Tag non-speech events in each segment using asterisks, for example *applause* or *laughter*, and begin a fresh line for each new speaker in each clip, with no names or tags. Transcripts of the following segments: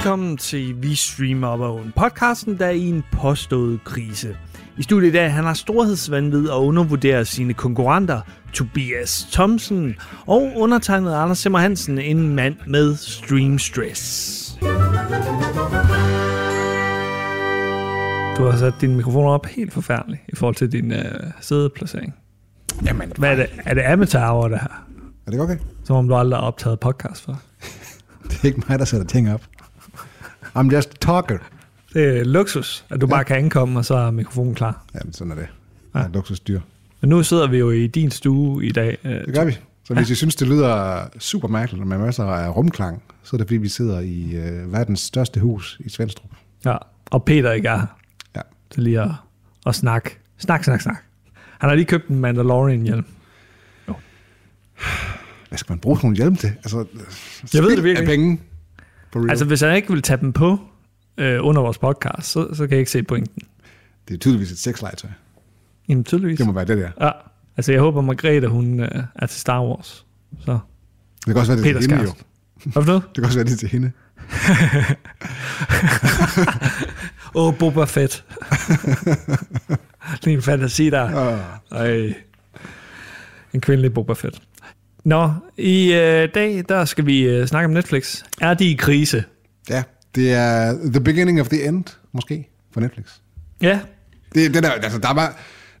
Velkommen til Vi Streamer Own, podcasten, der er i en påstået krise. I studiet i dag, han har storhedsvandvid og undervurderer sine konkurrenter, Tobias Thomsen og undertegnet Anders Simmer Hansen, en mand med stream stress. Du har sat din mikrofon op helt forfærdeligt i forhold til din øh, sædeplacering.
Jamen,
Hvad er det? Er det amateur over det her?
er det okay?
Som om du aldrig har optaget podcast for. *laughs*
Det er ikke mig, der sætter ting op. I'm just talker.
Det er luksus, at du bare kan ankomme, og så er mikrofonen klar.
Jamen, sådan er det. Ja. luksusdyr.
Men nu sidder vi jo i din stue i dag. øh,
Det gør vi. Så hvis I synes, det lyder super mærkeligt med masser af rumklang, så er det fordi, vi sidder i øh, verdens største hus i Svendstrup.
Ja, og Peter ikke er her
Ja.
til lige at, at snakke. Snak, snak, snak. Han har lige købt en Mandalorian-hjelm.
Hvad skal man bruge sådan nogle hjelm til? Altså,
Jeg ved det virkelig
af penge. Real.
Altså, hvis han ikke vil tage dem på øh, under vores podcast, så, så kan jeg ikke se pointen.
Det er tydeligvis et sexlegetøj.
Jamen, tydeligvis.
Det må være det der.
Ja, altså jeg håber, Margrethe, hun øh, er til Star Wars. Så
Det kan også være, det er
Peters
til hende jo.
Hvad for noget?
Det kan også være, det er til hende. *laughs*
Åh, oh, Boba Fett. *laughs* Lige en fantasi der.
Oh.
Ej. En kvindelig Boba Fett. Nå, i øh, dag, der skal vi øh, snakke om Netflix. Er de i krise?
Ja, det er the beginning of the end, måske, for Netflix.
Ja,
Det, det der, altså, der, er bare,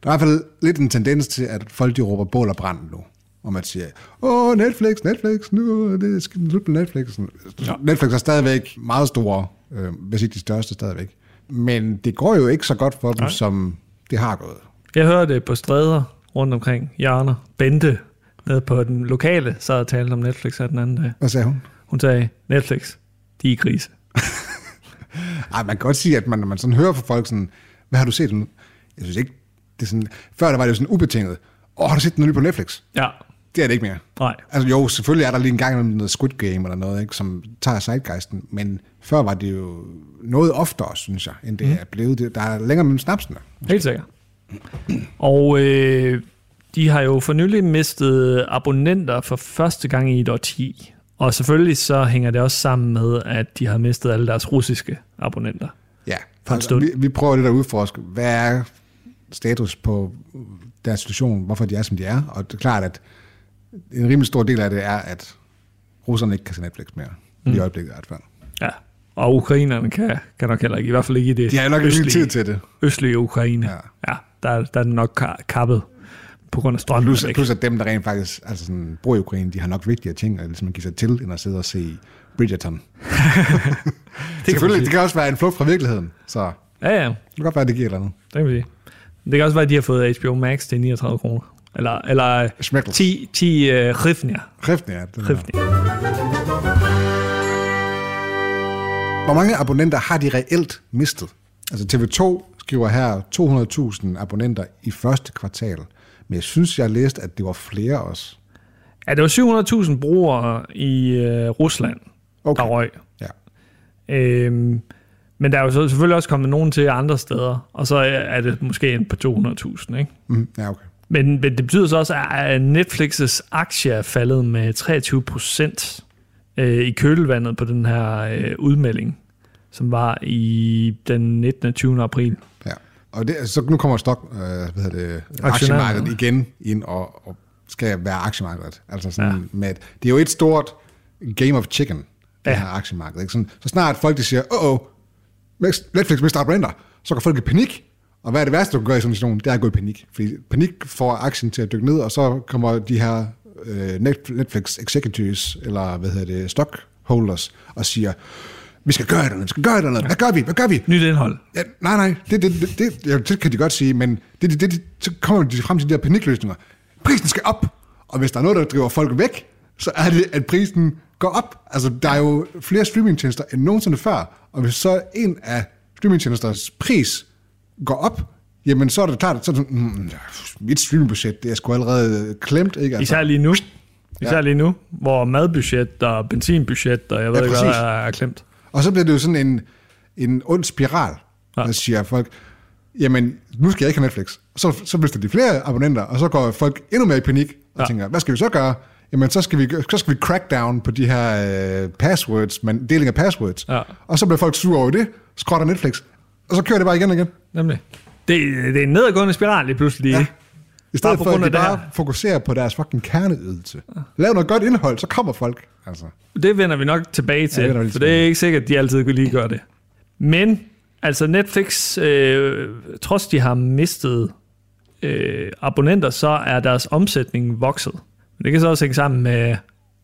der er i hvert fald lidt en tendens til, at folk de råber bål og brand nu. Og man siger, åh, Netflix, Netflix, nu er det skal slut på Netflix. Ja. Netflix er stadigvæk meget store, øh, hvis ikke de største stadigvæk. Men det går jo ikke så godt for dem, som det har gået.
jeg hørte det på stræder rundt omkring hjørner. Bente, nede på den lokale, så og talte om Netflix her den anden dag.
Hvad sagde hun?
Hun sagde, Netflix, de er i krise. *laughs*
Ej, man kan godt sige, at man, når man sådan hører fra folk sådan, hvad har du set nu? Jeg synes ikke, det er sådan, før der var det jo sådan ubetinget, åh, har du set den nye på Netflix?
Ja,
Det er det ikke mere.
nej.
Altså jo, selvfølgelig er der lige en gang noget Squid Game eller noget, ikke, som tager sidegeisten, men før var det jo noget oftere, synes jeg, end det mm. er blevet. Det, der er længere mellem snapsene.
Helt sikkert. Og øh, de har jo for nylig mistet abonnenter for første gang i et årti. Og selvfølgelig så hænger det også sammen med, at de har mistet alle deres russiske abonnenter.
Ja,
For
altså, vi, vi prøver lidt at udforske, hvad er status på deres situation, hvorfor de er, som de er, og det er klart, at en rimelig stor del af det er, at russerne ikke kan se Netflix mere, mm. i øjeblikket i hvert fald.
Ja. Og ukrainerne kan, kan nok heller ikke, i hvert fald ikke i det
De har nok ikke
østlige,
tid til det.
østlige Ukraine.
Ja.
ja der, der er den nok ka- kappet på grund af strømmen.
Plus, plus at dem, der rent faktisk altså sådan, bor i Ukraine, de har nok vigtigere ting, at ligesom give sig til, end at sidde og se Bridgerton. *laughs* det,
kan
Selvfølgelig,
man
det kan også være en flugt fra virkeligheden, så
Ja, ja.
det kan godt være, at det giver et eller andet.
Det kan vi sige. Det kan også være, at de har fået HBO Max til 39 kroner. Eller, eller
Schmeckles.
10, 10 uh, hrifnier.
Kræften er det.
Hrifnier.
Hvor mange abonnenter har de reelt mistet? Altså TV2 skriver her 200.000 abonnenter i første kvartal. Men jeg synes, jeg har læst, at det var flere også.
Ja, det var 700.000 brugere i øh, Rusland, okay. Der røg.
Ja.
Øhm, men der er jo så selvfølgelig også kommet nogen til andre steder, og så er det måske en på 200.000, ikke?
Mm, ja, okay.
Men, men det betyder så også, at Netflix' aktie er faldet med 23 procent øh, i kølvandet på den her øh, udmelding, som var i den 19. og 20. april.
Ja. Og det, så nu kommer stok, øh, hvad hedder det, aktiemarkedet igen ind og, og skal være aktiemarkedet. Altså sådan
Ja.
med, det er jo et stort game of chicken, det
Ja.
her aktiemarked. Ikke? Sådan, så snart folk de siger, åh, oh, Netflix mister abonnenter, så kan folk i panik. Og hvad er det værste, du kan gøre i sådan en situation? Det er at gå i panik. Fordi panik får aktien til at dykke ned, og så kommer de her øh, Net- Netflix executives, eller hvad hedder det, stockholders, og siger, vi skal gøre det, vi skal gøre det, hvad gør vi, hvad gør vi?
Nyt indhold.
Ja, nej, nej, det, det, det, det, ja, det kan de godt sige, men det, det, det, det, så kommer de frem til de der panikløsninger. Prisen skal op, og hvis der er noget, der driver folk væk, så er det, at prisen går op. Altså, der er jo flere streamingtjenester end nogensinde før, og hvis så en af streamingtjenesters pris går op, jamen så er det klart, så er det sådan, mm, ja, mit streamingbudget, det er sgu allerede klemt, ikke? Altså,
Især lige nu. Især lige nu, hvor madbudget og benzinbudget og jeg ved
Ja,
ikke, hvad er klemt.
Og så bliver det jo sådan en, en ond spiral,
Ja.
der siger folk, jamen, nu skal jeg ikke have Netflix. Så, så mister de flere abonnenter, og så går folk endnu mere i panik, og
ja.
tænker, hvad skal vi så gøre? jamen så skal vi, så skal vi crack down på de her øh, passwords, men deling af passwords.
Ja.
Og så bliver folk sure over det, skrotter Netflix, og så kører det bare igen og igen.
Nemlig. Det, det er en nedadgående spiral lige pludselig. Ja.
I stedet for, at de bare
her.
fokuserer på deres fucking kerneydelse. Lav noget godt indhold, så kommer folk. Altså.
Det vender vi nok tilbage til,
Ja,
ja,
det
for det er ikke sikkert, at de altid kunne lige gøre det. Men, altså Netflix, øh, trods de har mistet øh, abonnenter, så er deres omsætning vokset. Men det kan så også hænge sammen med,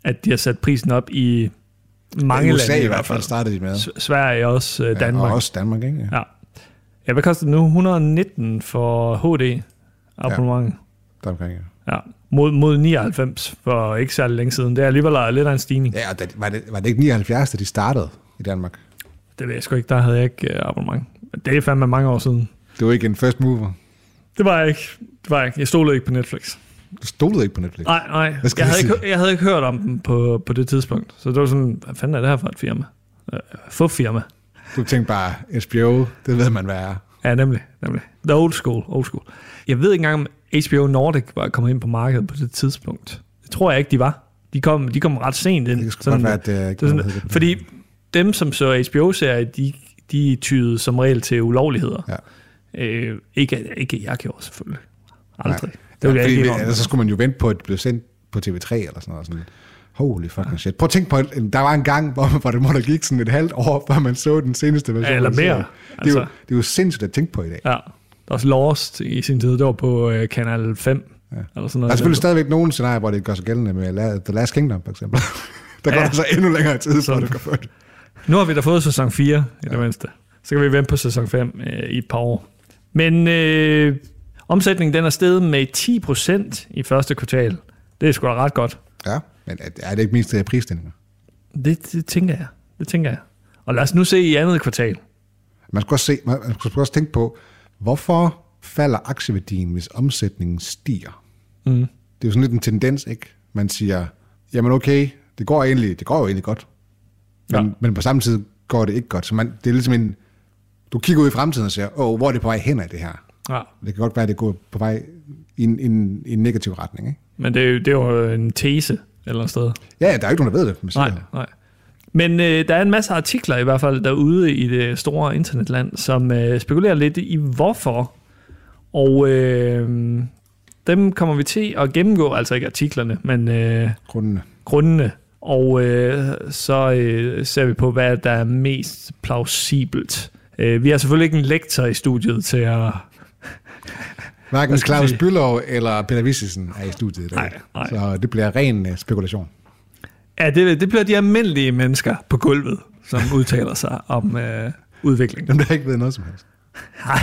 at de har sat prisen op i mange
I USA
lande
i hvert fald startede de med.
S- Sverige også, øh,
Ja,
Danmark.
og også Danmark, ikke?
Ja. ja, hvad koster det nu? 119 for HD abonnement.
Der omkring, ja.
Ja. Mod, mod 99 for ikke særlig længe siden. Det er alligevel lidt af en stigning.
Ja, og det, var, det, var det ikke 79, da de startede i Danmark?
Det ved jeg sgu ikke, der havde jeg ikke øh, abonnement. Det er fandme mange år siden.
Det var ikke en first mover.
Det var jeg ikke. Det var jeg ikke. Jeg stolede ikke på Netflix.
Du stolede ikke på Netflix.
Nej, nej. Jeg havde,
sige?
ikke, jeg havde ikke hørt om dem på, på det tidspunkt. Så det var sådan, hvad fanden er det her for et firma? Uh, få firma.
Du tænkte bare, HBO, det ved man, hvad er.
Ja, nemlig, nemlig. The old school, old school. Jeg ved ikke engang, om HBO Nordic var kommet ind på markedet på det tidspunkt. Det tror jeg ikke, de var. De kom, de kom ret sent ind.
Det godt være, at det ikke
det
var
sådan,
det-
fordi dem, som så HBO-serier, de, de tyede som regel til ulovligheder.
Ja.
Øh, ikke, ikke jeg gjorde, selvfølgelig. Aldrig.
Nej.
Det vil
ja, fordi,
ikke
ellers så skulle man jo vente på, at det blev sendt på TV3 eller sådan noget. Sådan, holy fucking shit. Prøv at tænke på, der var en gang, hvor, hvor det må der gik sådan et halvt år, *laughs* før man så den seneste version.
Ja, eller mere.
Det, er
Altså.
jo, det er jo sindssygt at tænke på i dag.
Ja. Der var også Lost i sin tid. Det var på øh, Kanal 5. Ja. Eller sådan
Der
noget.
er selvfølgelig stadigvæk nogle scenarier, hvor det gør sig gældende med The Last Kingdom, for eksempel. *laughs* der går
Ja.
ja. så endnu længere tid, før det går før.
Nu har vi da fået sæson 4 i det mindste. Så kan vi vente på sæson 5 øh, i et par år. Men øh, omsætningen den er steget med 10% i første kvartal. Det er sgu da ret godt.
Ja, men er- det ikke mest øh, prisstigninger?
Det, det tænker jeg. Det tænker jeg. Og lad os nu se i andet kvartal.
Man skal også, se, man, man skal også tænke på, hvorfor falder aktieværdien, hvis omsætningen stiger?
Mm.
Det er jo sådan lidt en tendens, ikke? Man siger, jamen okay, det går, egentlig, det går jo egentlig godt. Men,
Ja.
men på samme tid går det ikke godt. Så man, det er ligesom en, du kigger ud i fremtiden og siger, åh, hvor er det på vej hen af det her?
Ja.
Det kan godt være, at det går på vej i en, en, en negativ retning, ikke?
Men det er, jo, det er jo en tese eller andet sted.
Ja, der er ikke nogen, der ved det. Med
Nej, nej. Men øh, der er en masse artikler i hvert fald derude i det store internetland, som øh, spekulerer lidt i hvorfor. Og øh, dem kommer vi til at gennemgå, altså ikke artiklerne, men øh,
Grundene.
grundene. Og øh, så øh, ser vi på, hvad der er mest plausibelt. Øh, vi har selvfølgelig ikke en lektor i studiet til at...
Hverken Claus? Bylov eller Peter Vissisen er i studiet i dag.
Nej, nej.
Så det bliver ren uh, spekulation.
Ja, det, det bliver de almindelige mennesker på gulvet, som *laughs* udtaler sig om øh, udviklingen.
Dem, der ikke ved noget som helst.
Nej,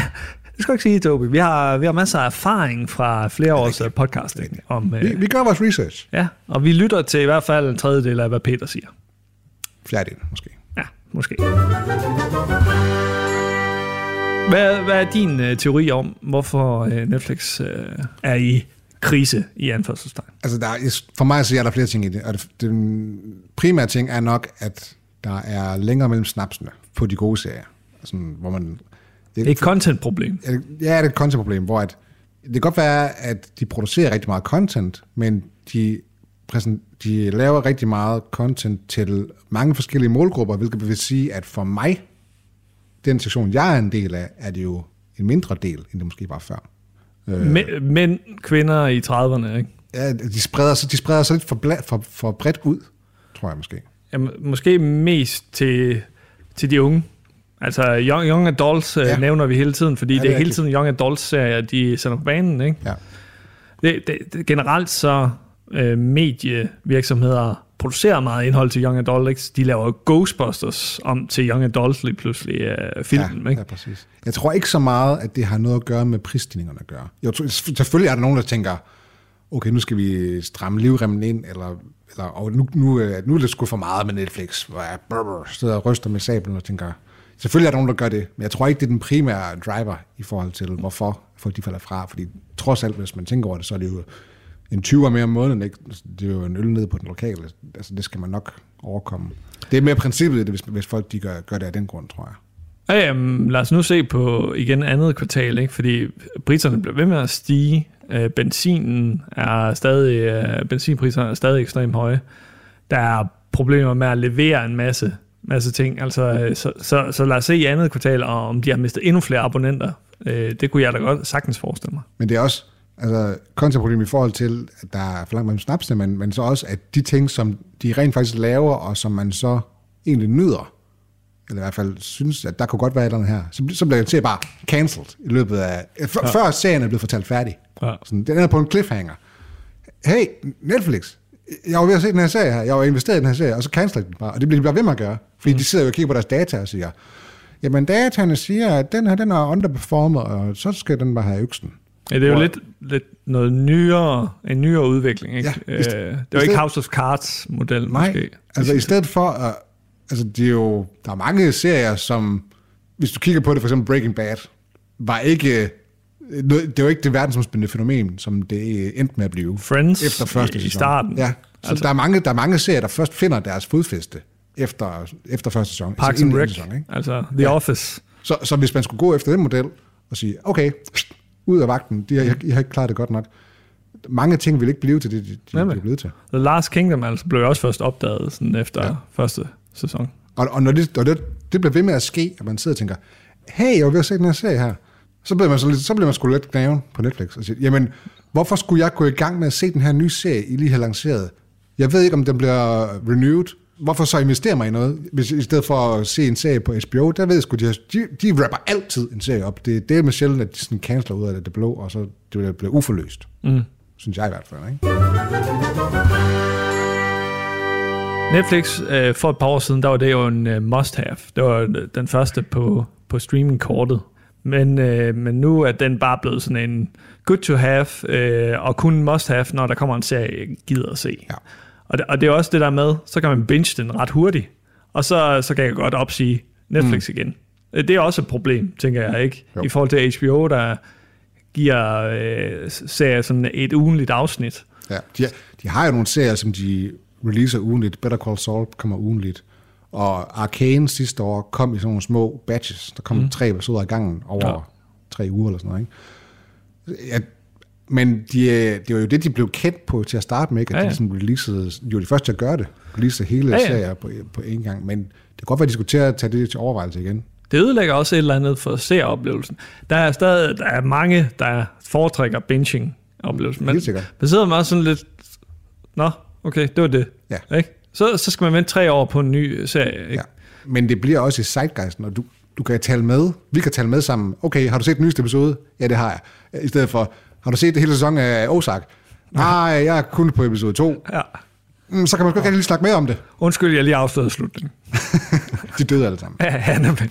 det skal jeg ikke sige, Tobi. Vi har, vi har masser af erfaring fra flere års øh, podcasting. Om,
Vi,
øh,
vi gør vores research.
ja, og vi lytter til i hvert fald en tredjedel af, hvad Peter siger.
Fjerdedel, måske.
Ja, måske. Hvad, hvad er din øh, teori om, hvorfor øh, Netflix øh, er i krise i anførselstegn?
Altså, der er, for mig så er der flere ting i det. Og det, den primære ting er nok, at der er længere mellem snapsene på de gode serier. Sådan, hvor man...
Det er et content-problem.
Ja, det- Ja, det er et content-problem, hvor at, det kan godt være, at de producerer rigtig meget content, men de, præsent, de laver rigtig meget content til mange forskellige målgrupper, hvilket vil sige, at for mig, den sektion, jeg er en del af, er det jo en mindre del, end det måske var før.
Mæ- Mænd, kvinder i 30'erne, ikke?
Ja, de spreder sig, de spreder sig lidt for, bla, for, for bredt ud, tror jeg måske.
Ja, må- måske mest til, til de unge. Altså young, young adults ja.
Ja.
nævner vi hele tiden, fordi
Ja, det
det
er
er hele tiden young adults serier, de sender på banen. Ikke?
Ja.
Det, det, det, generelt så øh, medievirksomheder producerer meget indhold til young adult. Ikke? De laver Ghostbusters om til young adult lige pludselig øh, filmen.
ja,
ikke?
ja, præcis. Jeg tror ikke så meget, at det har noget at gøre med prisstigningerne at gøre. Jeg tror, selvfølgelig er der nogen, der tænker, okay, nu skal vi stramme livremmen ind, eller, eller og nu, nu, øh, nu er det sgu for meget med Netflix, hvor jeg brr, brr, sidder og ryster med sablen og tænker, selvfølgelig er der nogen, der gør det, men jeg tror ikke, det er den primære driver i forhold til, hvorfor folk de falder fra, fordi trods alt, hvis man tænker over det, så er det jo en 20'er mere om måneden, ikke? det er jo en øl ned på den lokale, altså det skal man nok overkomme. Det er mere princippet, det, hvis, hvis folk de gør, gør det af den grund, tror jeg.
Ja, jamen, lad os nu se på igen andet kvartal, ikke? fordi priserne bliver ved med at stige. Øh, benzinen er stadig, øh, benzinpriserne er stadig ekstremt høje. Der er problemer med at levere en masse, masse ting. Altså, øh, så, så, så lad os se i andet kvartal, og om de har mistet endnu flere abonnenter. Øh, det kunne jeg da godt sagtens forestille mig.
Men det er også altså, kontraproblem i forhold til, at der er for langt mellem snapsene, men, men så også, at de ting, som de rent faktisk laver, og som man så egentlig nyder, eller i hvert fald synes, at der kunne godt være et eller andet her, så, så bliver det til bare cancelled i løbet af... For, ja. Før serien er blevet fortalt færdig.
Ja.
Sådan, den er på en cliffhanger. Hey, Netflix, jeg var ved at se den her serie her, jeg var investeret i den her serie, og så canceler den bare, og det bliver de bare ved med at gøre. Fordi mm. de sidder jo og kigger på deres data og siger, jamen dataene siger, at den her, den er underperformet, og så skal den bare have øksen.
Ja, det er jo lidt, lidt noget nyere, en nyere udvikling. Ikke?
Ja,
øh,
i-
det
i
var ikke House of Cards model
Nej,
måske.
altså i stedet for, at, altså det er jo, der er mange serier, som, hvis du kigger på det, for eksempel Breaking Bad, var ikke, noget- det var ikke det verdensomspændende fænomen, som det endte med at blive.
Friends
efter første
i, i
sæson.
starten.
Ja, så altså, der, er mange, der er mange serier, der først finder deres fodfæste efter, efter første sæson.
Parks
altså
and Rec,
sæson, ikke?
altså The Office.
Så, så hvis man skulle gå efter den model og sige, okay, ud af vagten, de har, I har ikke klaret det godt nok. Mange ting vil ikke blive til det, de, de er blevet til.
The Last Kingdom altså, blev også først opdaget sådan efter ja. første sæson.
Og, og når, det, og det, det bliver ved med at ske, at man sidder og tænker, hey, jeg at se den her serie her, så bliver man, så, lidt, så bliver man sgu lidt gnaven på Netflix og siger, jamen, hvorfor skulle jeg gå i gang med at se den her nye serie, I lige har lanceret? Jeg ved ikke, om den bliver renewed. Hvorfor så investere mig i noget, hvis, i stedet for at se en serie på HBO? Der ved jeg sgu, de, har- de, de rapper altid en serie op. Det, det er med sjældent, at de sådan canceler ud af det blå, og så det bliver, bliver uforløst.
Mm.
Synes jeg i hvert fald, ikke?
Netflix øh, for et par år siden, der var det jo en øh, must-have. Det var øh, den første på, på streaming-kortet. Men, øh, men nu er den bare blevet sådan en good to have, øh, og kun must have, når der kommer en serie, jeg gider at se.
Ja.
Og, det, og det er også det der med, så kan man binge den ret hurtigt, og så, så kan jeg godt opsige Netflix mm. igen. Øh, Det er også et problem, tænker jeg ikke,
Jo.
i forhold til HBO, der giver øh, serier sådan et ugenligt afsnit.
Ja, de, de har jo nogle serier, som de releaser ugenligt. Better Call Saul kommer ugenligt. Og Arcane sidste år kom i sådan nogle små batches. Der kom mm. tre episoder i gangen over
Ja.
tre uger eller sådan noget. Ikke? Ja, men de, øh, det var jo det, de blev kendt på til at starte med, ikke? at
Ja,
ja,
ja.
de sådan releasede, de var de første til at gøre det. Release hele
Ja,
ja, serier på, på én gang. Men det kan godt være, at de skulle til at tage det til overvejelse igen.
Det ødelægger også et eller andet for seeroplevelsen. Der er stadig der er mange, der foretrækker binging-oplevelsen. Men man sidder man også sådan lidt, nå, okay, det var det.
Ja.
Ikke? Så, så skal man vente tre år på en ny serie. Ikke?
Ja. Men det bliver også i zeitgeisten, og du, du kan tale med, vi kan tale med sammen. Okay, har du set den nyeste episode? Ja, det har jeg. I stedet for, har du set det hele sæson af Ozark? Nej, jeg er kun på episode 2.
Ja.
Mm, så kan man sgu ikke lige snakke med om det.
Undskyld, jeg lige afslørede slutningen. *laughs*
De døde alle sammen.
Ja, ja, nemlig.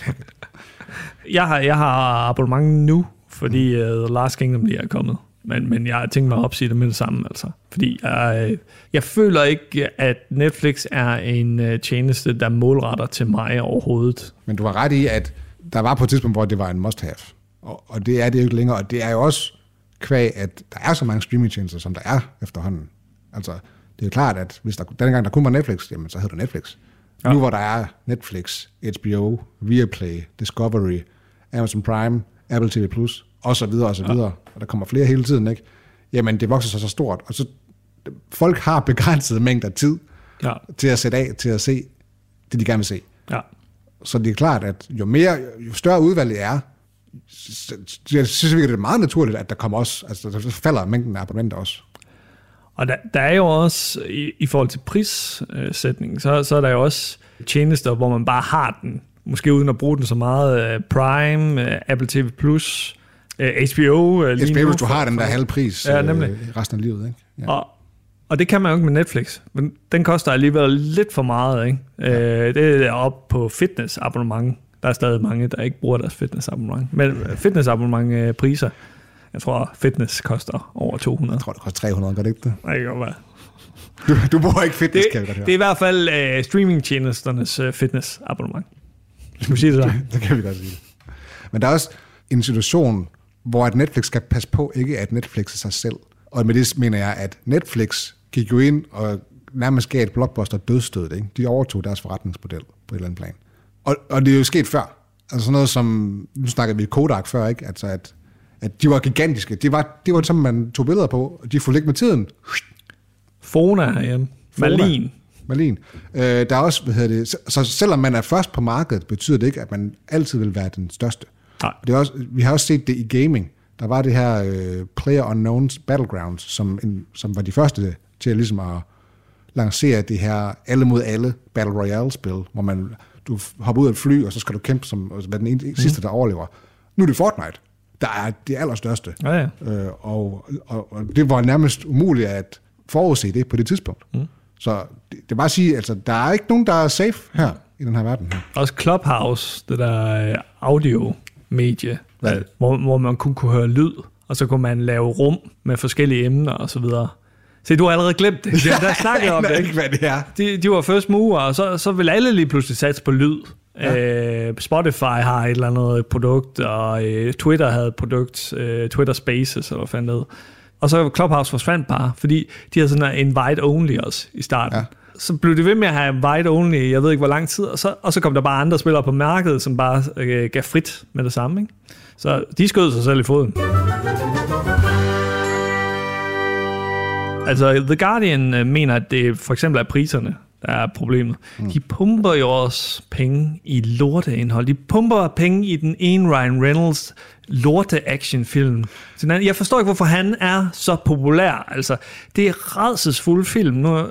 Jeg har, jeg har abonnement nu, fordi uh, The Last Kingdom lige er kommet. Men, men jeg har tænkt mig at opsige det med det samme, altså. Fordi jeg, øh, jeg føler ikke, at Netflix er en uh, tjeneste, der målretter til mig overhovedet.
Men du har ret i, at der var på et tidspunkt, hvor det var en must-have. Og, og det er det jo ikke længere. Og det er jo også kvæg, at der er så mange streamingtjenester, som der er efterhånden. Altså, det er jo klart, at hvis der, denne gang der kun var Netflix, jamen så hed det Netflix.
Ja.
Ja. Nu hvor der er Netflix, HBO, Viaplay, Discovery, Amazon Prime, Apple TV+, og så videre og så videre, og der kommer flere hele tiden, ikke? Jamen, det vokser sig så stort, og så folk har begrænset mængder tid
Ja,
til at sætte af til at se det, de gerne vil se.
ja.
Så det er klart, at jo, mere, jo større udvalget er, jeg synes virkelig, det er meget naturligt, at der kommer også, altså der falder mængden af abonnementer også.
Og der, der er jo også, i, i forhold til prissætningen, så, så er der jo også tjenester, hvor man bare har den, måske uden at bruge den så meget. øh, Prime, øh, Apple TV+, øh, HBO. øh,
HBO, hvis du har den der halv pris
Ja, nemlig.
resten af livet, ikke? Ja.
Og, og det kan man jo ikke med Netflix. Men den koster alligevel lidt for meget. Ikke? Ja. Øh, det er op på fitnessabonnement. Der er stadig mange, der ikke bruger deres fitnessabonnement. Men fitnessabonnement øh, priser, jeg tror fitness koster over 200.
Jeg tror, det koster 300, gør det ikke det?
Det kan godt være.
Du, du bruger ikke fitness,
Det,
kan jeg godt høre.
det er i hvert fald øh, streamingtjenesternes øh, fitnessabonnement. Skal vi sige det så? *laughs*
det kan vi godt sige. Men der er også en situation, hvor at Netflix skal passe på ikke at Netflix er sig selv. Og med det mener jeg, at Netflix gik jo ind og nærmest gav et blockbuster dødstød. Ikke? De overtog deres forretningsmodel på et eller andet plan. Og, og det er jo sket før. Altså sådan noget som, nu snakkede vi Kodak før, ikke? Altså at, at de var gigantiske. Det var, det var som man tog billeder på, og de fulgte ikke med tiden.
Fona herhjemme. Malin.
Malin. Øh, der er også, hvad hedder det, så, så selvom man er først på markedet, betyder det ikke, at man altid vil være den største.
Nej.
Det er også, vi har også set det i gaming. Der var det her øh, Player Unknowns Battlegrounds, som, en, som var de første til at, ligesom at lancere det her alle mod alle Battle Royale-spil, hvor man, du hopper ud af et fly, og så skal du kæmpe som være den ene, mm. sidste, der overlever. Nu er det Fortnite, der er det allerstørste.
Ja, ja.
Øh, og, og, og det var nærmest umuligt at forudse det på det tidspunkt. Mm. Så det, det er bare at sige, altså, der er ikke nogen, der er safe her i den her verden her.
Også Clubhouse, det der øh, audio-medie,
Hvad?
øh, hvor, hvor man kun kunne høre lyd, og så kunne man lave rum med forskellige emner og så videre. Se, du har allerede glemt det. *laughs* Jeg der snakkede om det, ikke?
hvad det er.
De, de var first mover, og så, så vil alle lige pludselig satse på lyd. Ja. Øh, Spotify har et eller andet produkt, og øh, Twitter havde et produkt, øh, Twitter Spaces, eller hvad fanden det. Og så Clubhouse forsvandt bare, fordi de havde sådan en invite-only også i starten.
Ja.
Ja. Så blev det ved med at have invite-only, jeg ved ikke hvor lang tid, og så, og så kom der bare andre spillere på markedet, som bare øh, gav frit med det samme. Ikke? Så de skød sig selv i foden. Altså, The Guardian øh, mener, at det for eksempel er priserne, der er problemet. Mm. De pumper jo også penge i lorteindhold. De pumper penge i den ene Ryan Reynolds lorte actionfilm. Så den- Jeg forstår ikke, hvorfor han er så populær. Altså, det er redselsfulde film. Nu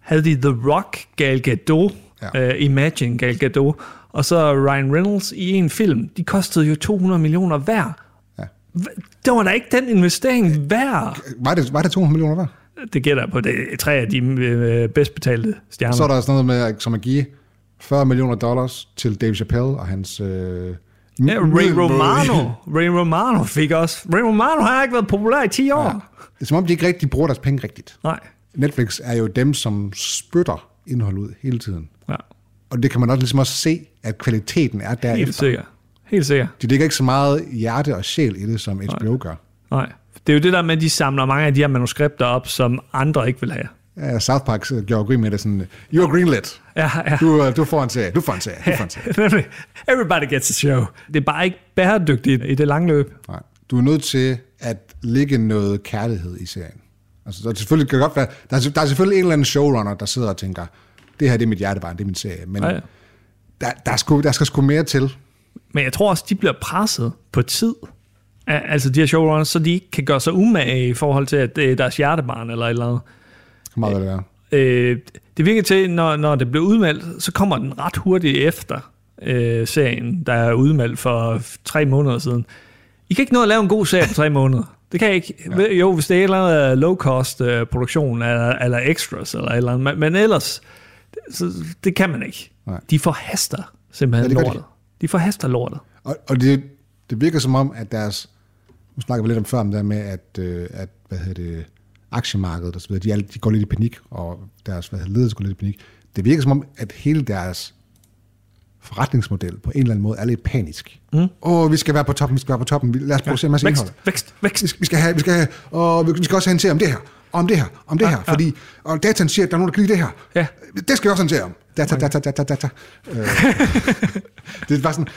havde de The Rock, Gal Gadot,
Ja.
uh, Imagine Gal Gadot, og så Ryan Reynolds i en film. De kostede jo 200 millioner hver.
Ja.
Det var da ikke den investering værd.
Var det, var det 200 millioner værd?
Det gætter på. Det er tre af de øh, bedst betalte stjerner.
Så er der sådan noget med, som at give 40 millioner dollars til Dave Chappelle og hans... Øh,
ja, Ray Romano. Ray Romano fik også. Ray Romano har ikke været populær i 10 år.
Ja. Det er som om, de ikke rigtig bruger deres penge rigtigt.
Nej.
Netflix er jo dem, som spytter indhold ud hele tiden.
Ja.
Og det kan man også ligesom også se, at kvaliteten er
Helt
derefter.
sikkert. Helt sikkert.
De lægger ikke så meget hjerte og sjæl i det, som HBO gør.
Nej. Det er jo det der med, at de samler mange af de her manuskripter op, som andre ikke vil have.
Ja, South Park gjorde grin med det sådan, you are greenlit.
Ja, ja.
Du, øh, du får en serie, du får en serie, du får en serie. *laughs*
Everybody gets a show. Det er bare ikke bæredygtigt i det lange løb.
Nej. Du er nødt til at lægge noget kærlighed i serien. Altså, der, er selvfølgelig, kan godt være, der, er, der er selvfølgelig en eller anden showrunner, der sidder og tænker, det her det er mit hjertebarn, det er min serie. Men
Ja,
ja,
ja.
Der, der, er sgu, der skal sgu mere til.
Men jeg tror også, de bliver presset på tid. Al- Altså de her showrunners, så de ikke kan gøre sig umage i forhold til, at det er deres hjertebarn eller et eller andet.
Meget være.
Øh, det virker til, når, når det bliver udmeldt, så kommer den ret hurtigt efter øh, serien, der er udmeldt for tre måneder siden. I kan ikke nå at lave en god serie på tre måneder. Det kan jeg ikke. Ja. Jo, hvis det er eller anden low-cost øh, produktion, eller, eller extras, eller et eller andet. Men, men ellers, så, det kan man ikke.
Nej.
De forhaster simpelthen
Ja, det gør de.
lortet. De forhaster lortet.
Og, og det, det virker som om, at deres... Nu snakker vi lidt om før om det der med, at, øh, at hvad hedder det, aktiemarkedet videre, de, de går lidt i panik, og deres hvad hedder, ledelse går lidt i panik. Det virker som om, at hele deres forretningsmodel på en eller anden måde er lidt panisk. Åh, mm. oh, vi skal være på toppen, vi skal være på toppen, lad os producere en masse indhold.
Vækst, vækst, vækst.
Vi skal, have, vi skal have, og vi skal også have en serie om det her, om det her, om det her,
ja.
fordi og dataen siger, at der er nogen, der kan lide det her.
Ja.
Det skal vi også serie om. Data, data, data, data. Øh, *laughs* det bare sådan,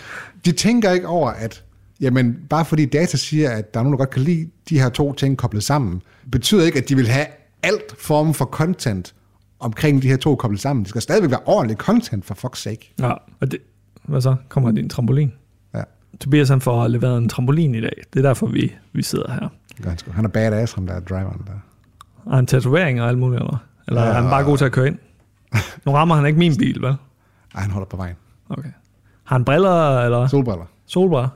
de tænker ikke over, at jamen, bare fordi data siger, at der er nogen, der godt kan lide de her to ting koblet sammen, betyder ikke, at de vil have alt form for content omkring de her to koblet sammen. Det skal stadigvæk være ordentlig content, for fuck's sake.
Ja, og det, hvad så? Kommer din trampolin?
Ja,
Tobias han får leveret en trampolin i dag. Det er derfor, vi, vi sidder her.
gør han er badass, ham der er driveren der.
Har han tatoveringer og alt muligt, eller? Eller
Ja.
er han bare god til at køre ind? *laughs* Nu rammer han ikke min bil, vel?
Ej, han holder på vejen.
Okay. Har han briller, eller
Solbriller
solbriller?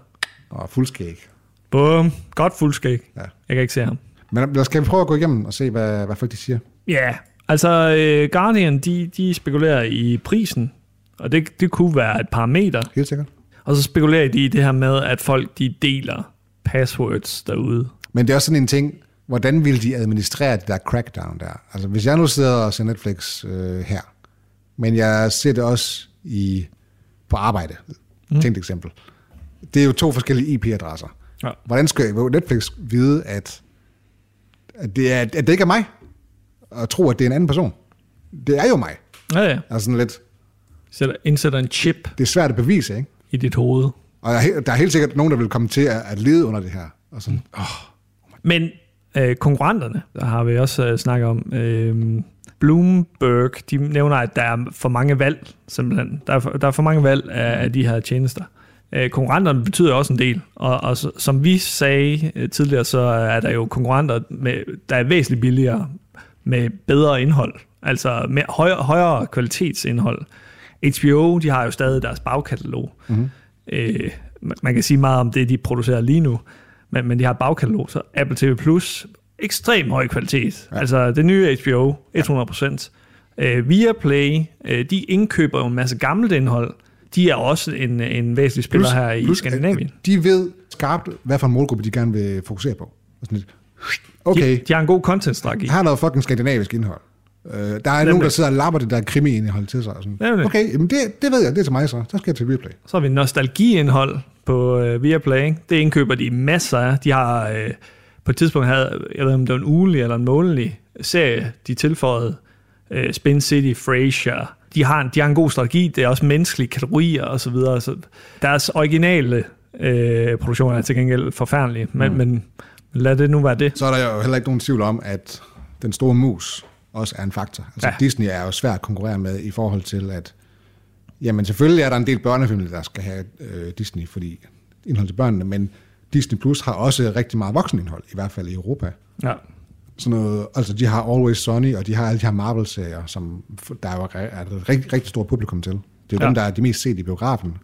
Og fuldskæg.
Bum. Godt fuldskæg.
Ja.
Jeg kan ikke se ham.
Men skal vi prøve at gå igennem og se, hvad, hvad folk de siger?
Ja, yeah. altså uh, Guardian, de, de spekulerer i prisen, og det, det kunne være et parameter.
Helt sikkert.
Og så spekulerer de i det her med, at folk de deler passwords derude.
Men det er også sådan en ting, hvordan vil de administrere det der crackdown der? Altså hvis jeg nu sidder og ser Netflix øh, her, men jeg ser det også i, på arbejde, mm. tænkt eksempel. Det er jo to forskellige IP-adresser.
Ja.
Hvordan skal Netflix vide, at, at, det er, at det ikke er mig, og tro, at det er en anden person? Det er jo mig.
Ja, ja.
Altså sådan lidt,
Sætter, indsætter en chip
det er svært at bevise, ikke?
i dit hoved.
Og der er, der er helt sikkert nogen, der vil komme til at, at lede under det her. Og sådan, åh,
Men øh, konkurrenterne, der har vi også øh, snakket om, øh, Bloomberg, de nævner, at der er for mange valg, simpelthen. Der er for, der er for mange valg af, af de her tjenester. Øh, konkurrenterne betyder også en del, og, og som vi sagde øh, tidligere, så er der jo konkurrenter, med, der er væsentligt billigere, med bedre indhold, altså med højere, højere kvalitetsindhold. HBO, de har jo stadig deres bagkatalog. Mm-hmm. Øh, man- kan sige meget om det, de producerer lige nu, men, men de har bagkatalog, så Apple TV Plus, ekstrem høj kvalitet. Ja. Altså det nye HBO, 100%. Øh, Viaplay, øh, de indkøber jo en masse gammelt indhold. De er også en, en væsentlig spiller her i
plus,
Skandinavien.
De ved skarpt, hvad for en målgruppe de gerne vil fokusere på. Okay,
De, de har en god content-strategi.
her er noget fucking skandinavisk indhold. Øh, der er nogen, der sidder og lapper det der krimi-indhold til sig. Og sådan.
Nemlig.
Okay, jamen det, det ved jeg, det er til mig så. Så skal jeg til Viaplay.
Så har vi nostalgiindhold på øh, Viaplay. ikke? Det indkøber de masser af. De har øh, på et tidspunkt havde, jeg ved ikke, om det var en ugelig eller en månedlig serie, de tilføjede øh, Spin City, Frasier. De har, en, de har en god strategi. Det er også menneskelige kategorier og så videre. Så deres originale øh, produktioner er til gengæld forfærdelige, men, mm. men lad det nu være det.
Så er der jo heller ikke nogen tvivl om, at den store mus også er en faktor. Altså
Ja.
Disney er jo svært at konkurrere med i forhold til, at jamen selvfølgelig er der en del børnefamilier, der skal have øh, Disney, fordi indhold til børnene, men Disney Plus har også rigtig meget voksenindhold, i hvert fald i Europa.
Ja.
Sådan noget, altså de har Always Sunny, og de har alle de her Marvel-serier, som der er er et rigtig, rigtig stort publikum til. Det er jo
Ja.
dem, der er de mest set i biografen,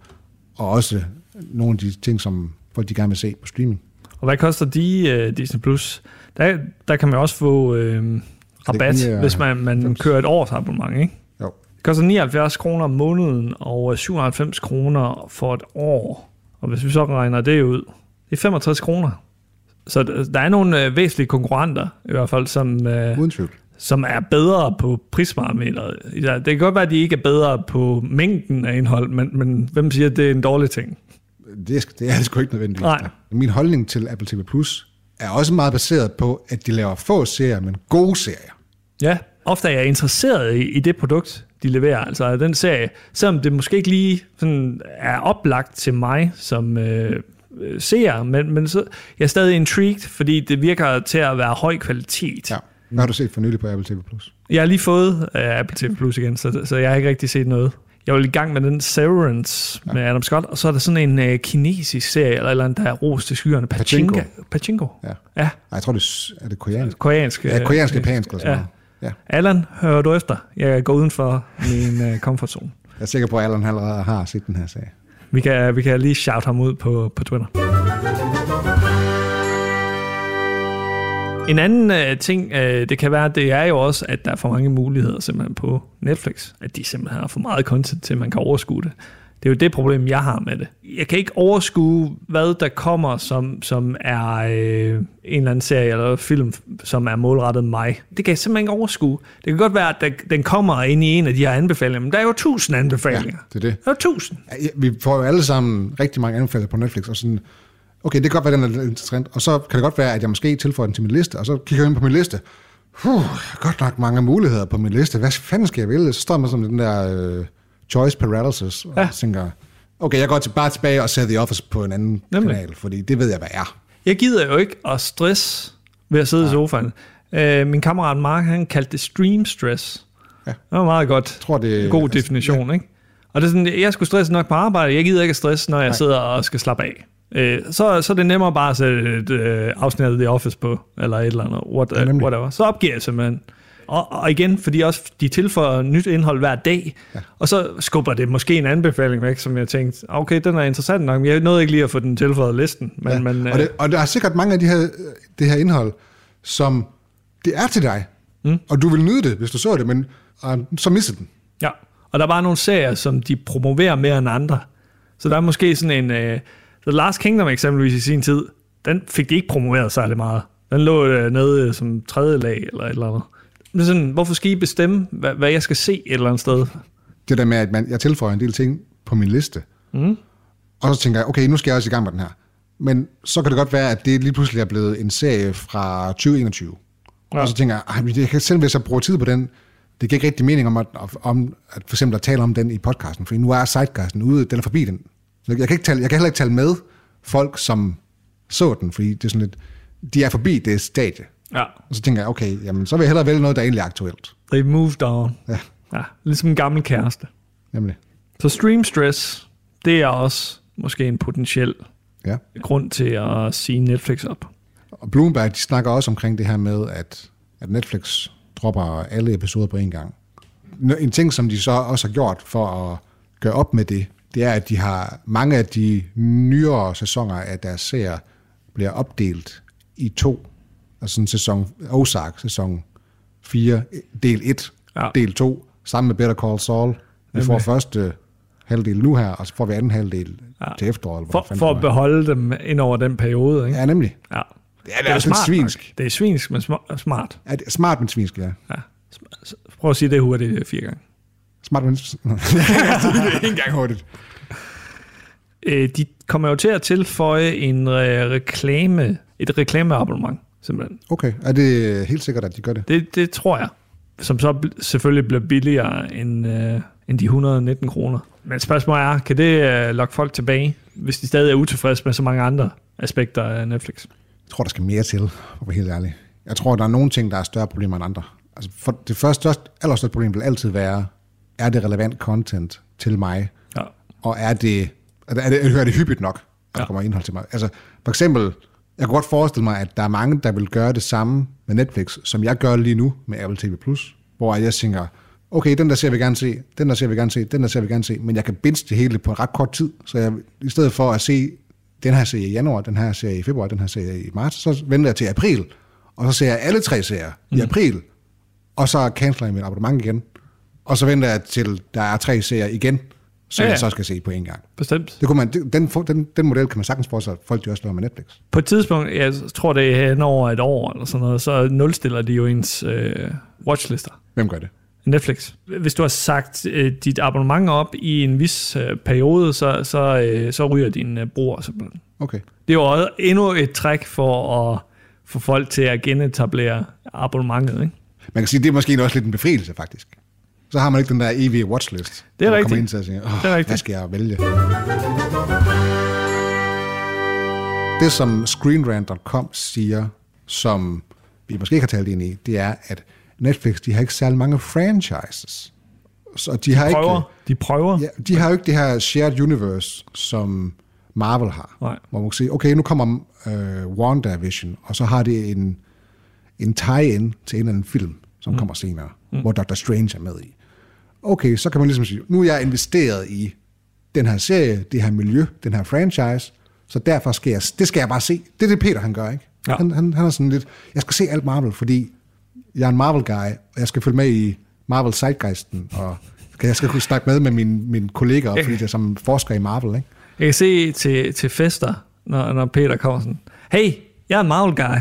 og også nogle af de ting, som folk de gerne vil se på streaming.
Og hvad koster de uh, Disney Plus? Der, der kan man også få øh, rabat,
lige, øh,
hvis man, man
90.
kører et års abonnement, ikke?
Jo.
Det koster 79 kroner om måneden og 97 kroner for et år. Og hvis vi så regner det ud, det er 65 kroner. Så der er nogle øh, væsentlige konkurrenter, i hvert fald, som, øh, som er bedre på prisparametret. Det kan godt være, at de ikke er bedre på mængden af indhold, men, men hvem siger, at det er en dårlig ting?
Det er, det er det sgu ikke nødvendigvis.
Nej.
Min holdning til Apple TV Plus er også meget baseret på, at de laver få serier, men gode serier.
Ja, ofte er jeg interesseret i, i det produkt, de leverer. Altså den serie, selvom det måske ikke lige sådan er oplagt til mig som øh, øh, seer, men, men så jeg er stadig intrigued, fordi det virker til at være høj kvalitet.
Ja. Hvad har du set for nylig på Apple TV Plus?
Jeg har lige fået øh, Apple TV Plus igen, så, så jeg har ikke rigtig set noget. Jeg var i gang med den Severance ja. med Adam Scott, og så er der sådan en øh, kinesisk serie, eller, eller andet, der er ros til skyerne.
Pachinko.
Pachinko. Pachinko.
Ja.
Ja,
Nej, jeg tror, det er, er det koreansk.
koreansk.
Ja,
øh,
koreansk, japansk eller sådan
ja.
noget. Ja.
Allan, hører du efter? Jeg går uden for min øh, comfort zone.
Jeg er sikker på, at Allan allerede har set den her serie.
Vi kan, vi kan lige shout ham ud på, på Twitter. En anden øh, ting, øh, det kan være, det er jo også, at der er for mange muligheder simpelthen på Netflix. At de simpelthen har for meget content til, at man kan overskue det. Det er jo det problem, jeg har med det. Jeg kan ikke overskue, hvad der kommer, som, som er øh, en eller anden serie eller film, som er målrettet mig. Det kan jeg simpelthen ikke overskue. Det kan godt være, at der, den kommer ind i en af de her anbefalinger, men der er jo tusind
Ja,
anbefalinger.
det er det.
Der er tusind.
Ja, Vi får jo alle sammen rigtig mange anbefalinger på Netflix, og sådan, okay, det kan godt være, den er interessant, og så kan det godt være, at jeg måske tilføjer den til min liste, og så kigger jeg ind på min liste. Puh, godt nok mange muligheder på min liste. Hvad fanden skal jeg vælge? Så står man som den der øh, choice paralysis, og
Ja.
tænker, okay, jeg går til, bare tilbage og ser The Office på en anden
Nemlig.
kanal, fordi det ved jeg, hvad er.
Jeg gider jo ikke at stress ved at sidde ja. i sofaen. Øh, min kammerat Mark, han kaldte det stream stress.
Ja.
Det var meget godt.
Jeg tror, det
En god definition, ja. ikke? Og det er sådan, jeg skulle stresse nok på arbejde. Jeg gider ikke at stresse, når jeg Nej. sidder og skal slappe af. Øh, så, så er det nemmere bare at sætte et øh, afsnit af The Office på, eller et eller andet, what,
Ja,
whatever. Så opgiver jeg simpelthen. Og, og igen, fordi også de tilføjer nyt indhold hver dag, ja. og så skubber det måske en anbefaling væk, som jeg tænkte, okay, den er interessant nok, men jeg nåede ikke lige at få den tilføjet listen. Men,
Ja.
men,
og, det, og der er sikkert mange af de her, det her indhold, som det er til dig, mm. og du vil nyde det, hvis du så det, men uh, så misser den.
Ja, og der er bare nogle serier, som de promoverer mere end andre. Så der er måske sådan en... Uh, The Last Kingdom eksempelvis i sin tid, den fik de ikke promoveret særlig meget. Den lå uh, nede øh, som tredje lag eller et eller andet. Men sådan, hvorfor skal I bestemme, hvad, hvad jeg skal se et eller andet sted?
Det der med, at man, jeg tilføjer en del ting på min liste, mm. og så tænker jeg, okay, nu skal jeg også i gang med den her. Men så kan det godt være, at det lige pludselig er blevet en serie fra 2021. Ja. Og så tænker jeg, "Ej, men jeg kan selv hvis jeg bruger tid på den, det giver ikke rigtig mening om at, om at for eksempel at tale om den i podcasten, for nu er sidecasten ude, den er forbi den. Så Jeg kan, ikke tale, jeg kan heller ikke tale med folk, som så den, fordi det er sådan lidt, de er forbi det stadie.
Ja.
Og så tænker jeg, okay, jamen, så vil jeg hellere vælge noget, der egentlig er aktuelt.
They moved on.
Ja,
Ja, ligesom en gammel kæreste.
nemlig.
Så stream stress, det er også måske en potentiel
Ja.
grund til at sige Netflix op.
Og Bloomberg, de snakker også omkring det her med, at, at Netflix dropper alle episoder på en gang. En ting, som de så også har gjort for at gøre op med det, det er, at de har mange af de nyere sæsoner af deres serier bliver opdelt i to. Altså sådan sæson Ozark, sæson 4, del 1,
Ja.
del 2, sammen med Better Call Saul. Vi får
Nemlig.
første halvdel nu her, og så får vi anden halvdel
Ja.
til efteråret.
For, for
det
at beholde dem ind over den periode, ikke?
Ja, nemlig.
Ja.
Ja, det er også lidt
smart
svinsk.
nok. Det er svinsk, men sma- smart.
Ja, det er smart, men svinsk, ja.
Ja. Prøv at sige det hurtigt fire gange.
Smart, men... det er en gang hurtigt.
Øh, de kommer jo til at tilføje en øh, reklame, et reklameabonnement, simpelthen.
Okay, er det helt sikkert, at de gør det?
Det, det tror jeg. Som så selvfølgelig bliver billigere end, øh, end de 119 kroner. Men spørgsmålet er, kan det øh, lokke folk tilbage, hvis de stadig er utilfredse med så mange andre aspekter af Netflix?
Jeg tror, der skal mere til, for at være helt ærlig. Jeg tror, der er nogle ting, der er større problemer end andre. Altså, for det første, største, allerstørste problem vil altid være, er det relevant content til mig?
Ja.
Og er det, er det, er det, hører det hyppigt nok, at
Ja.
der kommer indhold til mig? Altså, for eksempel, jeg kan godt forestille mig, at der er mange, der vil gøre det samme med Netflix, som jeg gør lige nu med Apple TV+, hvor jeg tænker, okay, den der ser vi gerne se, den der ser vi gerne se, den der ser vi gerne se, men jeg kan binge det hele på en ret kort tid, så jeg, i stedet for at se den her serie i januar, den her serie i februar, den her serie i marts, så venter jeg til april, og så ser jeg alle tre serier mm. i april, og så canceler jeg mit abonnement igen, og så venter jeg til, der er tre serier igen, som
Ja,
ja, så skal se på en gang.
Bestemt.
Det kunne man, den, den, den model kan man sagtens forestille sig, at folk de også laver med Netflix.
På et tidspunkt, jeg tror det er hen over et år eller sådan noget, så nulstiller de jo ens øh, watchlister.
Hvem gør det?
Netflix. Hvis du har sagt øh, dit abonnement op i en vis øh, periode, så, så, øh, så ryger din øh, bruger simpelthen.
Okay.
Det er jo også endnu et træk for at få folk til at genetablere abonnementet. Ikke?
Man kan sige, det er måske også lidt en befrielse, faktisk. Så har man ikke den der evige watchlist.
Det er rigtigt.
kommer ind til at sige, oh,
Det er rigtigt.
hvad skal jeg vælge? Det, som ScreenRant.com siger, som vi måske ikke har talt ind i, det er, at Netflix, de har ikke særlig mange franchises. Så de, har
Prøver.
ikke...
De prøver.
Ja, de har jo ikke det her shared universe, som Marvel har.
Nej.
Hvor man kan sige, okay, nu kommer øh, WandaVision, og så har det en, en tie-in til en eller anden film, som mm. kommer senere, mm. hvor Doctor Strange er med i. Okay, så kan man ligesom sige, nu er jeg investeret i den her serie, det her miljø, den her franchise, så derfor skal jeg, det skal jeg bare se. Det er det, Peter han gør, ikke?
Ja.
Han, han, han er sådan lidt, jeg skal se alt Marvel, fordi jeg er en Marvel-guy, og jeg skal følge med i Marvel Zeitgeisten, og jeg skal kunne snakke med med mine, mine kollegaer, fordi det er som forsker i Marvel, ikke?
Jeg kan se til, til fester, når, når Peter kommer sådan, hey, jeg er en Marvel guy. *laughs*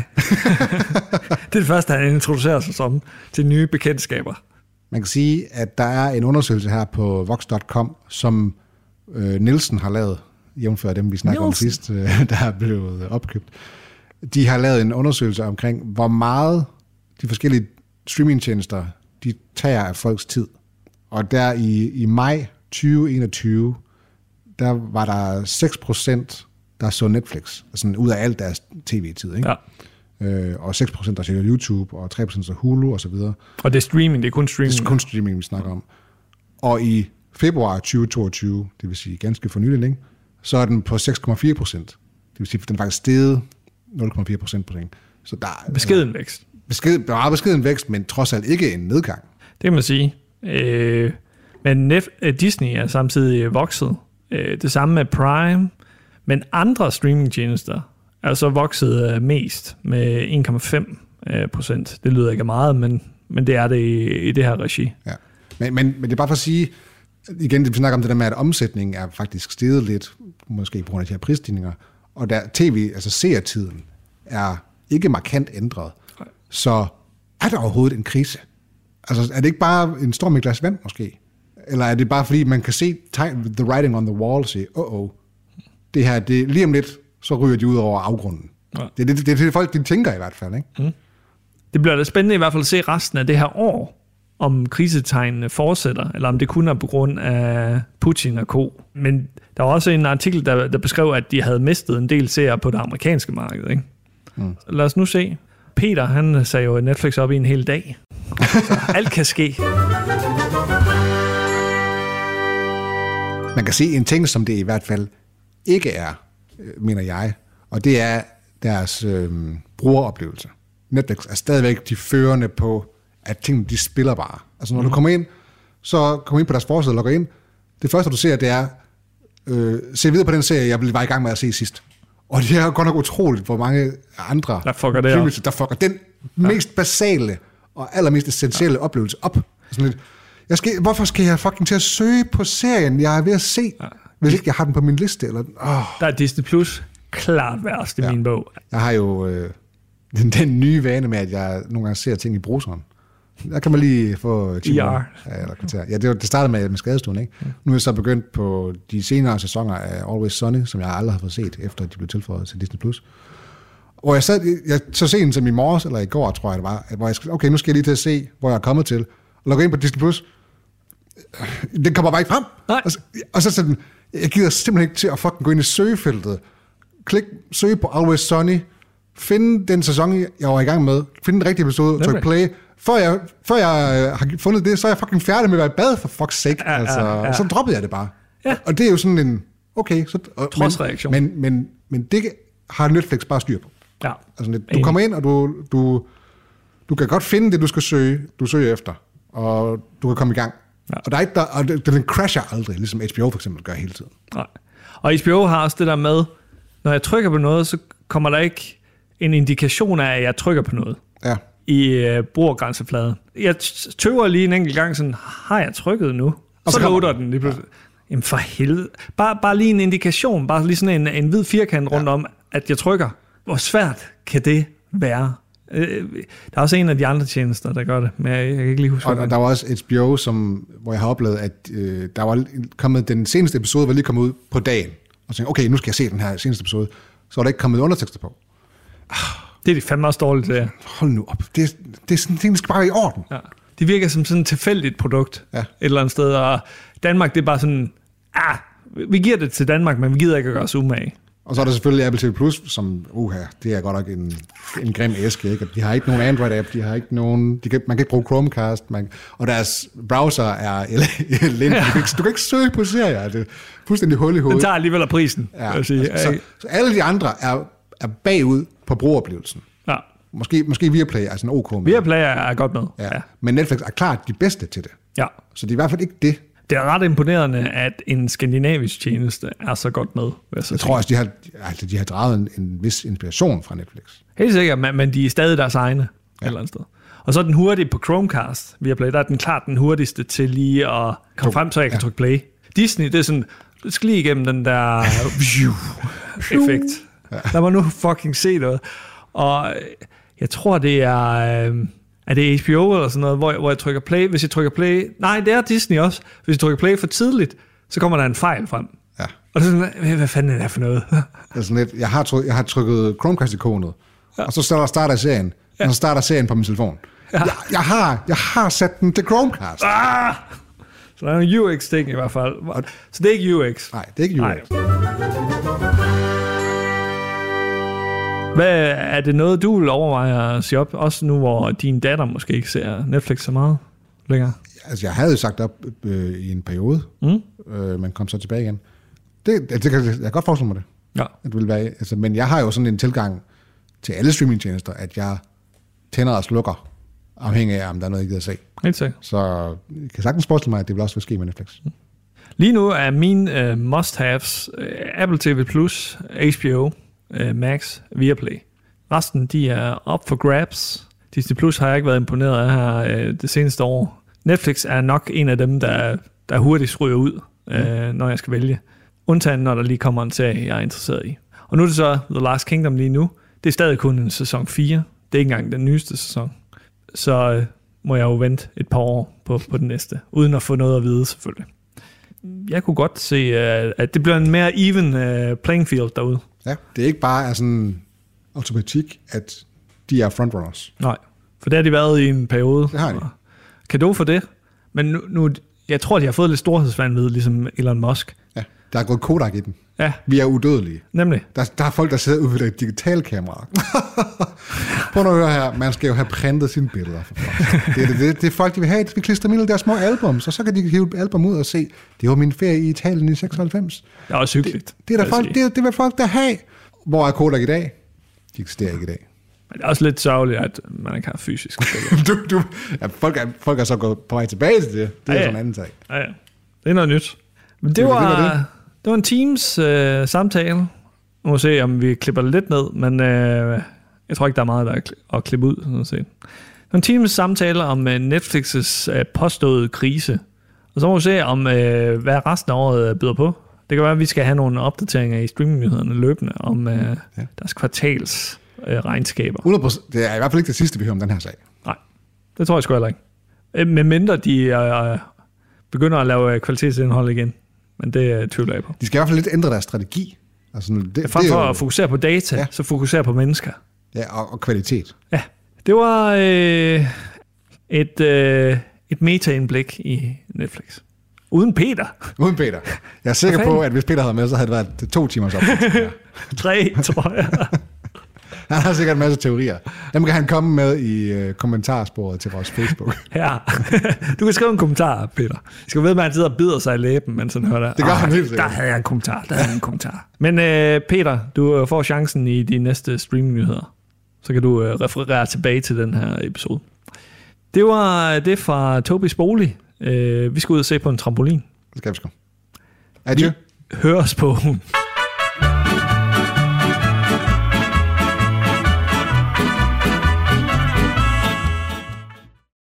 det er det første, han introducerer sig som til nye bekendtskaber.
Man kan sige, at der er en undersøgelse her på Vox.com, som øh, Nielsen har lavet, jævnfør dem, vi snakkede om sidst, øh, *laughs* der er blevet opkøbt. De har lavet en undersøgelse omkring, hvor meget de forskellige streamingtjenester, de tager af folks tid. Og der i, i maj 2021, der var der 6%, der så Netflix, altså ud af alt deres tv-tid, ikke?
Ja.
Øh, og 6% der ser YouTube, og 3% så Hulu og så videre.
Og det er streaming, det er kun
Det
streaming.
er kun streaming, vi snakker om. Og i februar 2022, det vil sige ganske for nylig, så er den på 6,4 procent. Det vil sige, at den er faktisk steget 0,4 procent på. Så der er
Beskeden vækst.
besked, meget beskeden vækst, men trods alt ikke en nedgang.
Det kan man sige. Øh, men Nef- øh, Disney er samtidig vokset. Øh, det samme med Prime. Men andre streamingtjenester er så vokset øh, mest med 1,5 øh, procent. Det lyder ikke meget, men, men det er det i, i det her regi.
Ja. Men, men, men det er bare for at sige, igen, vi snakker om det der med, at omsætningen er faktisk steget lidt, måske på grund af de her prisstigninger, og der tv, altså seertiden, er ikke markant ændret. Så er der overhovedet en krise? Altså, er det ikke bare en storm i glas vand, måske? Eller er det bare fordi, man kan se tegn, the writing on the wall, og sige, åh, oh, det her, det, lige om lidt, så ryger de ud over afgrunden.
Ja.
Det er det, det, det, folk de tænker i hvert fald, ikke?
Det bliver da spændende i hvert fald at se resten af det her år, om krisetegnene fortsætter, eller om det kun er på grund af Putin og co. Men der var også en artikel, der, der beskrev, at de havde mistet en del seere på det amerikanske marked. Ikke? Mm. Lad os nu se. Peter, han sagde jo Netflix op i en hel dag. Så alt kan ske.
Man kan se en ting, som det i hvert fald ikke er, mener jeg, og det er deres øh, brugeroplevelse. Netflix er stadigvæk de førende på, at tingene de spiller bare. Altså når mm. du kommer ind, så kommer ind på deres forside og logger ind. Det første, du ser, det er, øh, se videre på den serie, jeg var i gang med at se sidst. Og det er godt nok utroligt, hvor mange andre
Der fucker det op.
der fucker den ja. mest basale og allermest essentielle ja. oplevelse op. Sådan lidt, jeg skal, hvorfor skal jeg fucking til at søge på serien, jeg er ved at se, ja. Hvis ikke jeg har den på min liste? Eller, oh.
Der er Disney Plus klart værst i ja. min bog.
Jeg har jo øh, den, den nye vane med, at jeg nogle gange ser ting i bruseren. Der kan man lige få 10
ER.
minutter. Ja, eller kvarter. ja det, var, det startede med, med skadestuen, ikke? Nu er jeg så begyndt på de senere sæsoner af Always Sunny, som jeg aldrig har fået set, efter de blev tilføjet til Disney+. Plus. Og jeg sad, jeg, så sent som i morges, eller i går, tror jeg det var, hvor jeg skal, okay, nu skal jeg lige til at se, hvor jeg er kommet til, og logge ind på Disney+. Plus. Den kommer bare ikke frem.
Nej.
Og, så, og så sådan, jeg gider simpelthen ikke til at fucking gå ind i søgefeltet. Klik, søg på Always Sunny, finde den sæson, jeg var i gang med, finde den rigtige episode, tryk play. Før jeg, før jeg øh, har fundet det, så er jeg fucking færdig med at være i bad, for fuck's sake.
Ja, ja,
altså,
ja.
Så droppede jeg det bare.
Ja.
Og det er jo sådan en, okay. Så, og,
Trodsreaktion.
Men, men, men, men det har Netflix bare styr på.
Ja.
Altså, lidt, du kommer ind, og du, du, du kan godt finde det, du skal søge, du søger efter, og du kan komme i gang.
Ja.
Og, der er ikke, der, og den crasher aldrig, ligesom HBO for eksempel gør hele tiden.
Nej. Og HBO har også det der med, når jeg trykker på noget, så kommer der ikke en indikation af, at jeg trykker på noget
Ja.
i øh, brugergrænsefladen. Jeg tøver lige en enkelt gang sådan, har jeg trykket nu? Og
så
så, loader
den.
lige pludselig. Jamen for helvede. Bare, bare lige en indikation, bare lige sådan en, en hvid firkant rundt om, at jeg trykker. Hvor svært kan det være? Øh, Der er også en af de andre tjenester, der gør det, men jeg, jeg kan ikke lige huske,
Og, og der var også HBO, som, hvor jeg har oplevet, at øh, der var kommet, den seneste episode var lige kommet ud på dagen. Og tænkte, okay, nu skal jeg se den her seneste episode. Så var der ikke kommet undertekster på.
det er de fandme også dårligt til.
Hold nu op. Det, det er sådan, tingene skal bare være i orden.
Ja. Det virker som sådan et tilfældigt produkt
Ja.
et eller andet sted, og Danmark, det er bare sådan, ah, vi giver det til Danmark, men vi gider ikke at gøre os umage.
Og så er der selvfølgelig Apple TV Plus, som, uha, det er godt nok en, en grim æske. Ikke? De har ikke nogen Android-app, de har ikke nogen, de kan, man kan ikke bruge Chromecast, man, og deres browser er *laughs* elendig. Du, kan ikke, du kan ikke søge på serier, det er fuldstændig hul i
Den
hovedet.
tager alligevel af prisen, ja. vil jeg sige.
altså, så, så alle de andre er, er bagud på brugeroplevelsen.
ja.
Måske, måske Viaplay er sådan ok med.
Viaplay er godt med.
Ja.
ja.
Men Netflix er klart de bedste til det.
ja.
Så det er i hvert fald ikke det.
Det er ret imponerende, at en skandinavisk tjeneste er så godt med. Jeg,
Jeg tror også, de har, altså, de har draget en, en vis inspiration fra Netflix.
Helt sikkert, men, men de er stadig deres egne ja. et eller andet sted. Og så den hurtige på Chromecast, Viaplay, der er den klart den hurtigste til lige at komme frem, så jeg kan
Ja.
trykke play. Disney, det er sådan, du skal lige igennem den der *laughs* *laughs* effekt. Lad mig nu fucking se noget. Og øh, jeg tror, det er... Øh, er det HBO eller sådan noget, hvor jeg, hvor jeg trykker play? Hvis jeg trykker play... Nej, det er Disney også. Hvis jeg trykker play for tidligt, så kommer der en fejl frem.
Ja.
Og det er sådan, hvad, fanden er det her for noget? *laughs*
Altså lidt, jeg, har tryk, jeg har trykket Chromecast-ikonet, ja. og så starter, serien, ja. og så starter serien på min telefon. Ja. Jeg, jeg, har, jeg har sat den til Chromecast.
Ah! Så der er en UX-ting i hvert fald. Så det er ikke UX.
Nej, det er ikke UX.
Hvad er det noget, du vil overveje at sige op? Også nu, hvor din datter måske ikke ser Netflix så meget længere.
Altså, jeg havde jo sagt op øh, i en periode,
Mm?
øh, men kom så tilbage igen. Det, det, det kan, jeg kan godt forestille mig det.
Ja.
At det vil være, altså, men jeg har jo sådan en tilgang til alle streamingtjenester, at jeg tænder og slukker, afhængig af, om der er noget, jeg gider se.
Helt sikkert.
Så jeg kan sagtens forestille mig, at det vil også vil ske med Netflix.
Lige nu er mine uh, must-haves uh, Apple TV+, HBO, uh, Max, Viaplay. Resten, de er op for grabs. Disney Plus har jeg ikke været imponeret af her uh, det seneste år. Netflix er nok en af dem, der, der hurtigst ryger ud, uh, når jeg skal vælge. Undtagen, når der lige kommer en serie, jeg er interesseret i. Og nu er det så The Last Kingdom lige nu. Det er stadig kun en sæson 4. Det er ikke engang den nyeste sæson. Så uh, må jeg jo vente et par år på, på den næste, uden at få noget at vide selvfølgelig jeg kunne godt se, øh, at det bliver en mere even øh, playing field derude.
Ja, det er ikke bare sådan automatik, at de er frontrunners.
Nej, for det har de været i en periode.
Det har de.
Kado for det. Men nu, nu, jeg tror, de har fået lidt storhedsvandvid, ligesom Elon Musk.
Ja, der er gået Kodak i den.
Ja,
Vi er udødelige.
nemlig.
Der, der er folk, der sidder ude ved et digitalt kamera. *laughs* Prøv at høre her. Man skal jo have printet sine billeder. For folk. det, er det, det, det, er folk, de vil have. De vil klistre i deres små album, så så kan de hive album ud og se. Det var min ferie i Italien i 96.
Det er også hyggeligt.
Det er, der folk,
sige.
det, det vil folk der have. Hvor er Kodak i dag? De eksisterer ikke i dag.
Men det er også lidt sørgeligt, at man ikke har fysisk *laughs*
du, du, ja, folk, er, folk er så gået på vej tilbage til det. Det er
Ja, ja.
sådan en anden sag.
Ja, ja. Det er noget nyt. Men det,
Det var, det var
det,
det.
var en Teams øh, samtale. Nu må vi se, om vi klipper det lidt ned, men øh, jeg tror ikke, der er meget der er at klippe ud. Sådan set. Det var en Teams samtale om øh, Netflix's øh, påståede krise. Og så må vi se, om øh, hvad resten af året øh, byder på. Det kan være, at vi skal have nogle opdateringer i streamingnyhederne løbende om øh,
Ja.
deres kvartals øh, regnskaber.
100%, det er i hvert fald ikke det sidste, vi hører om den her sag.
Nej, det tror jeg sgu heller ikke. Øh, Med mindre de øh, begynder at lave øh, kvalitetsindhold igen. Men det øh, tvivler jeg på.
De skal i hvert fald lidt ændre deres strategi. Altså, det,
Frem
det er
for
jo-
at fokusere på data,
Ja.
ja. så fokusere på mennesker.
Ja, og, og kvalitet.
Ja, det var øh, et, øh, et meta-indblik i Netflix. Uden Peter.
Uden Peter. Jeg er sikker på, at hvis Peter havde med, så havde det været to timers op. *laughs*
Tre, tror jeg. *laughs* *laughs*
Han har sikkert en masse teorier. Dem kan han komme med i øh, kommentarsporet til vores Facebook. *laughs*
Ja. Du kan skrive en kommentar, Peter. Jeg skal ved, at han sidder og bider sig i læben, mens han hører det.
Det gør
"Ah,
han helt
Der
sikkert."
havde jeg en kommentar. Der havde jeg en kommentar. Men øh, Peter, du øh, får chancen i de næste streamingnyheder. Så kan du øh, referere tilbage til den her episode. Det var det fra Tobis bolig. Øh, vi skal ud og se på en trampolin.
Det skal vi sgu. Adieu.
Hør os på